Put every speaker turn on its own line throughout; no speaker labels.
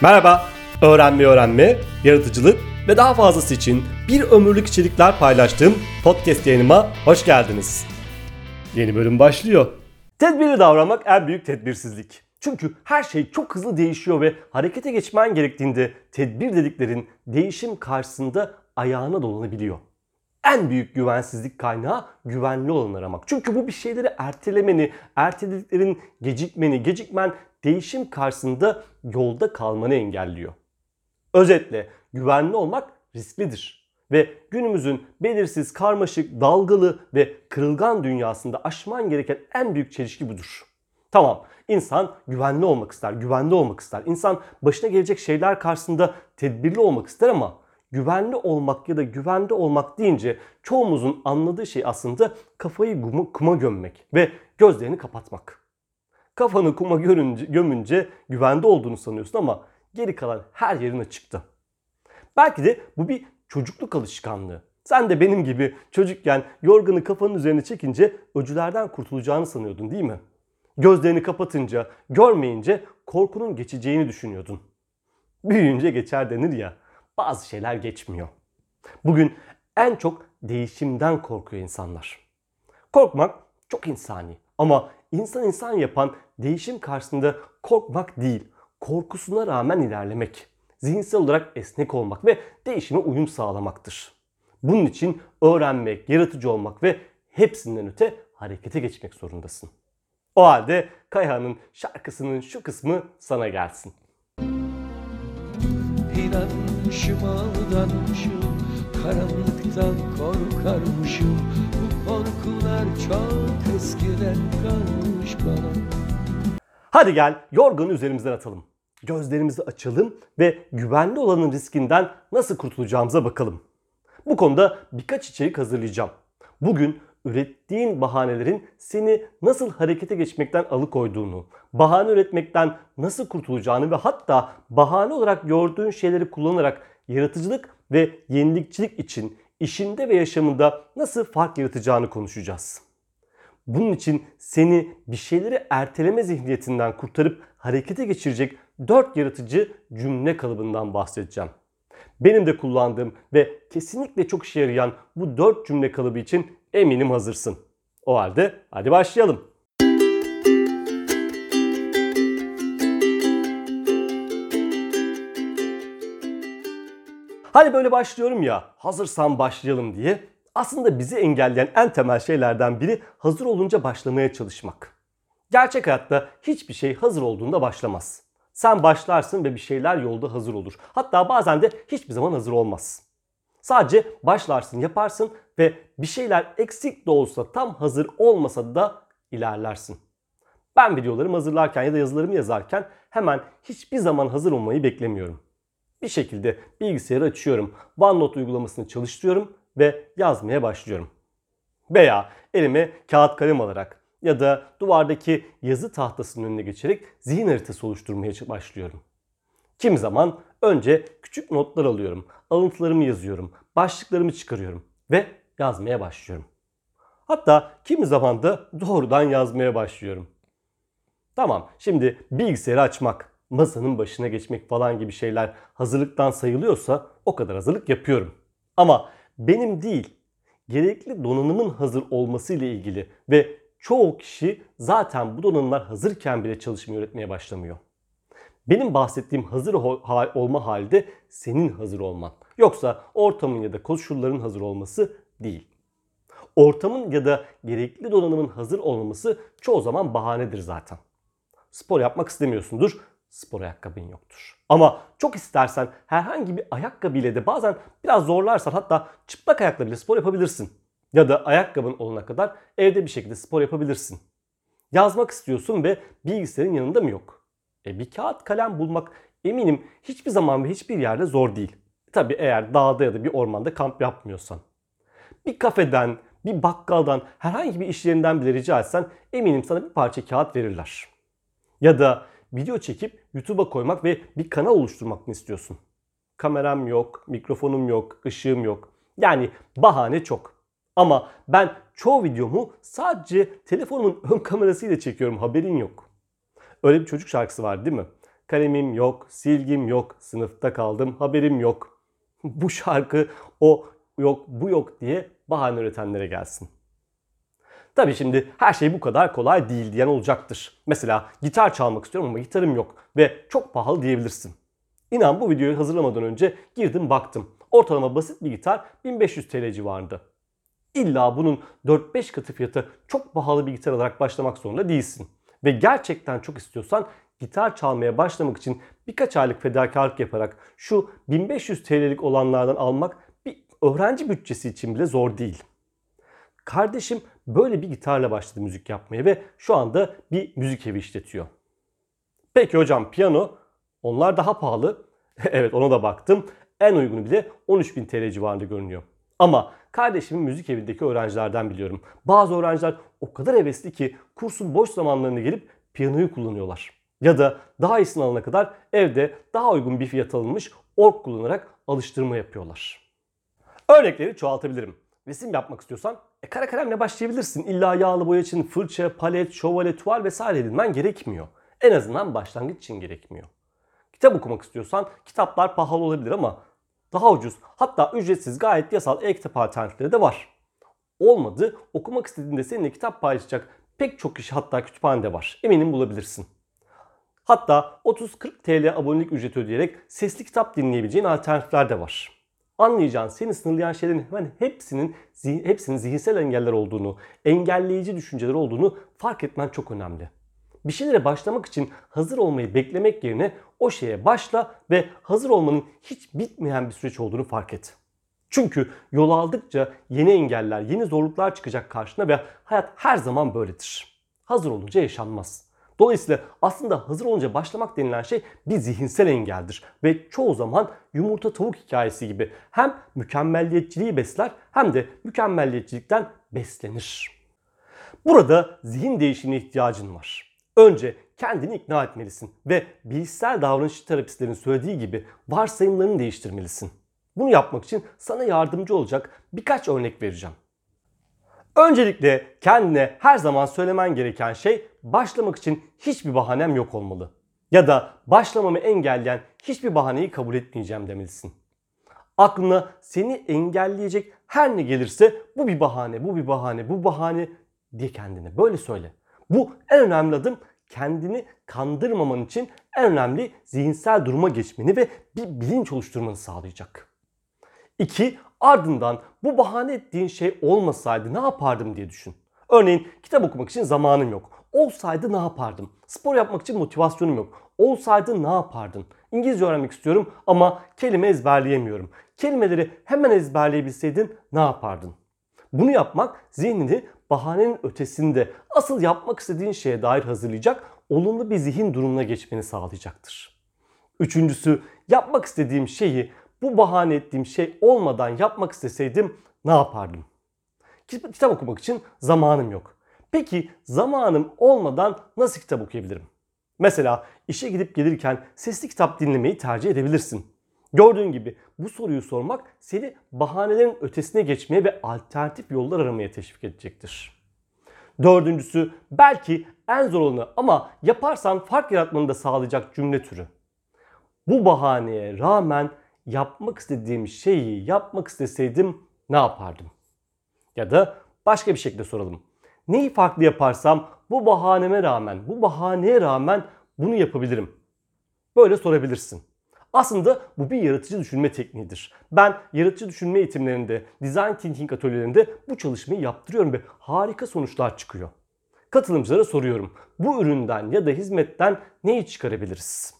Merhaba, öğrenme öğrenme, yaratıcılık ve daha fazlası için bir ömürlük içerikler paylaştığım podcast yayınıma hoş geldiniz. Yeni bölüm başlıyor. Tedbirli davranmak en büyük tedbirsizlik. Çünkü her şey çok hızlı değişiyor ve harekete geçmen gerektiğinde tedbir dediklerin değişim karşısında ayağına dolanabiliyor. En büyük güvensizlik kaynağı güvenli olanı aramak. Çünkü bu bir şeyleri ertelemeni, ertelediklerin gecikmeni, gecikmen değişim karşısında yolda kalmanı engelliyor. Özetle güvenli olmak risklidir. Ve günümüzün belirsiz, karmaşık, dalgalı ve kırılgan dünyasında aşman gereken en büyük çelişki budur. Tamam, insan güvenli olmak ister, güvenli olmak ister. İnsan başına gelecek şeyler karşısında tedbirli olmak ister ama güvenli olmak ya da güvende olmak deyince çoğumuzun anladığı şey aslında kafayı kuma, gömmek ve gözlerini kapatmak. Kafanı kuma görünce, gömünce güvende olduğunu sanıyorsun ama geri kalan her yerin açıkta. Belki de bu bir çocukluk alışkanlığı. Sen de benim gibi çocukken yorganı kafanın üzerine çekince öcülerden kurtulacağını sanıyordun değil mi? Gözlerini kapatınca, görmeyince korkunun geçeceğini düşünüyordun. Büyüyünce geçer denir ya, bazı şeyler geçmiyor. Bugün en çok değişimden korkuyor insanlar. Korkmak çok insani ama insan insan yapan değişim karşısında korkmak değil, korkusuna rağmen ilerlemek, zihinsel olarak esnek olmak ve değişime uyum sağlamaktır. Bunun için öğrenmek, yaratıcı olmak ve hepsinden öte harekete geçmek zorundasın. O halde Kayhan'ın şarkısının şu kısmı sana gelsin.
İnanmışım aldanmışım Karanlıktan korkarmışım Bu korkular çok eskiden kalmış bana
Hadi gel yorganı üzerimizden atalım. Gözlerimizi açalım ve güvenli olanın riskinden nasıl kurtulacağımıza bakalım. Bu konuda birkaç içerik hazırlayacağım. Bugün ürettiğin bahanelerin seni nasıl harekete geçmekten alıkoyduğunu, bahane üretmekten nasıl kurtulacağını ve hatta bahane olarak gördüğün şeyleri kullanarak yaratıcılık ve yenilikçilik için işinde ve yaşamında nasıl fark yaratacağını konuşacağız. Bunun için seni bir şeyleri erteleme zihniyetinden kurtarıp harekete geçirecek 4 yaratıcı cümle kalıbından bahsedeceğim. Benim de kullandığım ve kesinlikle çok işe yarayan bu 4 cümle kalıbı için eminim hazırsın. O halde hadi başlayalım. Hani böyle başlıyorum ya, hazırsan başlayalım diye. Aslında bizi engelleyen en temel şeylerden biri hazır olunca başlamaya çalışmak. Gerçek hayatta hiçbir şey hazır olduğunda başlamaz. Sen başlarsın ve bir şeyler yolda hazır olur. Hatta bazen de hiçbir zaman hazır olmaz. Sadece başlarsın, yaparsın ve bir şeyler eksik de olsa tam hazır olmasa da ilerlersin. Ben videolarımı hazırlarken ya da yazılarımı yazarken hemen hiçbir zaman hazır olmayı beklemiyorum. Bir şekilde bilgisayarı açıyorum, OneNote uygulamasını çalıştırıyorum ve yazmaya başlıyorum. Veya elime kağıt kalem alarak ya da duvardaki yazı tahtasının önüne geçerek zihin haritası oluşturmaya başlıyorum. Kimi zaman önce küçük notlar alıyorum, alıntılarımı yazıyorum, başlıklarımı çıkarıyorum ve yazmaya başlıyorum. Hatta kimi zaman da doğrudan yazmaya başlıyorum. Tamam, şimdi bilgisayarı açmak, masanın başına geçmek falan gibi şeyler hazırlıktan sayılıyorsa o kadar hazırlık yapıyorum. Ama benim değil, gerekli donanımın hazır olması ile ilgili ve çoğu kişi zaten bu donanımlar hazırken bile çalışmayı öğretmeye başlamıyor. Benim bahsettiğim hazır olma halde senin hazır olman. Yoksa ortamın ya da koşulların hazır olması değil. Ortamın ya da gerekli donanımın hazır olmaması çoğu zaman bahanedir zaten. Spor yapmak istemiyorsundur, spor ayakkabın yoktur. Ama çok istersen herhangi bir ayakkabı ile de bazen biraz zorlarsan hatta çıplak ayakla bile spor yapabilirsin. Ya da ayakkabın olana kadar evde bir şekilde spor yapabilirsin. Yazmak istiyorsun ve bilgisayarın yanında mı yok? E bir kağıt kalem bulmak eminim hiçbir zaman ve hiçbir yerde zor değil. Tabi eğer dağda ya da bir ormanda kamp yapmıyorsan. Bir kafeden, bir bakkaldan, herhangi bir iş yerinden bile rica etsen eminim sana bir parça kağıt verirler. Ya da video çekip YouTube'a koymak ve bir kanal oluşturmak mı istiyorsun? Kameram yok, mikrofonum yok, ışığım yok. Yani bahane çok. Ama ben çoğu videomu sadece telefonumun ön kamerasıyla çekiyorum haberin yok. Öyle bir çocuk şarkısı var değil mi? Kalemim yok, silgim yok, sınıfta kaldım, haberim yok. Bu şarkı o yok, bu yok diye bahane üretenlere gelsin. Tabii şimdi her şey bu kadar kolay değil diyen olacaktır. Mesela gitar çalmak istiyorum ama gitarım yok ve çok pahalı diyebilirsin. İnan bu videoyu hazırlamadan önce girdim baktım. Ortalama basit bir gitar 1500 TL civarında. İlla bunun 4-5 katı fiyatı çok pahalı bir gitar alarak başlamak zorunda değilsin. Ve gerçekten çok istiyorsan gitar çalmaya başlamak için birkaç aylık fedakarlık yaparak şu 1500 TL'lik olanlardan almak bir öğrenci bütçesi için bile zor değil. Kardeşim böyle bir gitarla başladı müzik yapmaya ve şu anda bir müzik evi işletiyor. Peki hocam piyano onlar daha pahalı. evet ona da baktım. En uygunu bile 13.000 TL civarında görünüyor. Ama kardeşimin müzik evindeki öğrencilerden biliyorum. Bazı öğrenciler o kadar hevesli ki kursun boş zamanlarında gelip piyanoyu kullanıyorlar. Ya da daha iyisini alana kadar evde daha uygun bir fiyat alınmış org kullanarak alıştırma yapıyorlar. Örnekleri çoğaltabilirim. Resim yapmak istiyorsan e, kara kalemle başlayabilirsin. İlla yağlı boya için fırça, palet, şövalye, tuval vesaire edinmen gerekmiyor. En azından başlangıç için gerekmiyor. Kitap okumak istiyorsan kitaplar pahalı olabilir ama daha ucuz hatta ücretsiz gayet yasal e-kitap alternatifleri de var. Olmadı okumak istediğinde seninle kitap paylaşacak pek çok kişi hatta kütüphanede var. Eminim bulabilirsin. Hatta 30-40 TL abonelik ücreti ödeyerek sesli kitap dinleyebileceğin alternatifler de var. Anlayacağın seni sınırlayan şeylerin hemen hepsinin hepsinin zihinsel engeller olduğunu, engelleyici düşünceler olduğunu fark etmen çok önemli. Bir şeylere başlamak için hazır olmayı beklemek yerine o şeye başla ve hazır olmanın hiç bitmeyen bir süreç olduğunu fark et. Çünkü yol aldıkça yeni engeller, yeni zorluklar çıkacak karşına ve hayat her zaman böyledir. Hazır olunca yaşanmaz. Dolayısıyla aslında hazır olunca başlamak denilen şey bir zihinsel engeldir ve çoğu zaman yumurta tavuk hikayesi gibi hem mükemmelliyetçiliği besler hem de mükemmelliyetçilikten beslenir. Burada zihin değişimine ihtiyacın var. Önce kendini ikna etmelisin ve bilişsel davranışçı terapistlerin söylediği gibi varsayımlarını değiştirmelisin. Bunu yapmak için sana yardımcı olacak birkaç örnek vereceğim. Öncelikle kendine her zaman söylemen gereken şey başlamak için hiçbir bahanem yok olmalı. Ya da başlamamı engelleyen hiçbir bahaneyi kabul etmeyeceğim demelisin. Aklına seni engelleyecek her ne gelirse bu bir bahane, bu bir bahane, bu bahane diye kendine böyle söyle. Bu en önemli adım kendini kandırmaman için en önemli zihinsel duruma geçmeni ve bir bilinç oluşturmanı sağlayacak. İki, ardından bu bahane ettiğin şey olmasaydı ne yapardım diye düşün. Örneğin kitap okumak için zamanım yok. Olsaydı ne yapardım? Spor yapmak için motivasyonum yok. Olsaydı ne yapardın? İngilizce öğrenmek istiyorum ama kelime ezberleyemiyorum. Kelimeleri hemen ezberleyebilseydin ne yapardın? Bunu yapmak zihnini bahanenin ötesinde asıl yapmak istediğin şeye dair hazırlayacak, olumlu bir zihin durumuna geçmeni sağlayacaktır. Üçüncüsü yapmak istediğim şeyi bu bahane ettiğim şey olmadan yapmak isteseydim ne yapardım? Kitap okumak için zamanım yok. Peki zamanım olmadan nasıl kitap okuyabilirim? Mesela işe gidip gelirken sesli kitap dinlemeyi tercih edebilirsin. Gördüğün gibi bu soruyu sormak seni bahanelerin ötesine geçmeye ve alternatif yollar aramaya teşvik edecektir. Dördüncüsü belki en zor olanı ama yaparsan fark yaratmanı da sağlayacak cümle türü. Bu bahaneye rağmen yapmak istediğim şeyi yapmak isteseydim ne yapardım? Ya da başka bir şekilde soralım. Neyi farklı yaparsam bu bahaneme rağmen, bu bahaneye rağmen bunu yapabilirim. Böyle sorabilirsin. Aslında bu bir yaratıcı düşünme tekniğidir. Ben yaratıcı düşünme eğitimlerinde, design thinking atölyelerinde bu çalışmayı yaptırıyorum ve harika sonuçlar çıkıyor. Katılımcılara soruyorum. Bu üründen ya da hizmetten neyi çıkarabiliriz?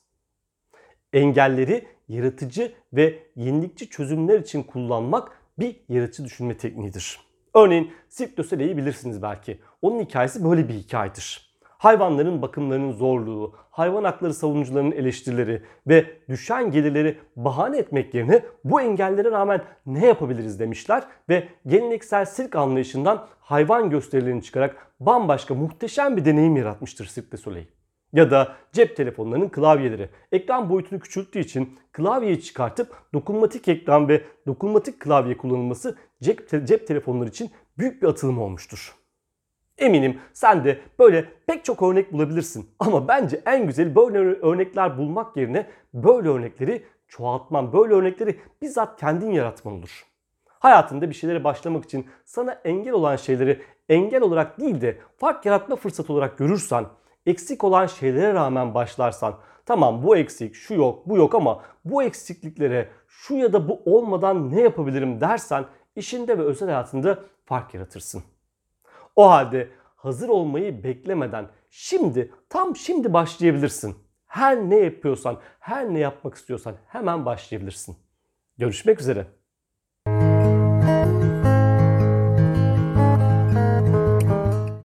Engelleri yaratıcı ve yenilikçi çözümler için kullanmak bir yaratıcı düşünme tekniğidir. Örneğin Cirque du bilirsiniz belki. Onun hikayesi böyle bir hikayedir. Hayvanların bakımlarının zorluğu, hayvan hakları savunucularının eleştirileri ve düşen gelirleri bahane etmek yerine bu engellere rağmen ne yapabiliriz demişler ve geleneksel sirk anlayışından hayvan gösterilerini çıkarak bambaşka muhteşem bir deneyim yaratmıştır Cirque du Soleil. Ya da cep telefonlarının klavyeleri. Ekran boyutunu küçülttüğü için klavyeyi çıkartıp dokunmatik ekran ve dokunmatik klavye kullanılması cep, cep telefonları için büyük bir atılım olmuştur. Eminim sen de böyle pek çok örnek bulabilirsin. Ama bence en güzeli böyle örnekler bulmak yerine böyle örnekleri çoğaltman, böyle örnekleri bizzat kendin yaratman olur. Hayatında bir şeylere başlamak için sana engel olan şeyleri engel olarak değil de fark yaratma fırsatı olarak görürsen, eksik olan şeylere rağmen başlarsan, tamam bu eksik, şu yok, bu yok ama bu eksikliklere şu ya da bu olmadan ne yapabilirim dersen işinde ve özel hayatında fark yaratırsın. O halde hazır olmayı beklemeden şimdi tam şimdi başlayabilirsin. Her ne yapıyorsan, her ne yapmak istiyorsan hemen başlayabilirsin. Görüşmek üzere.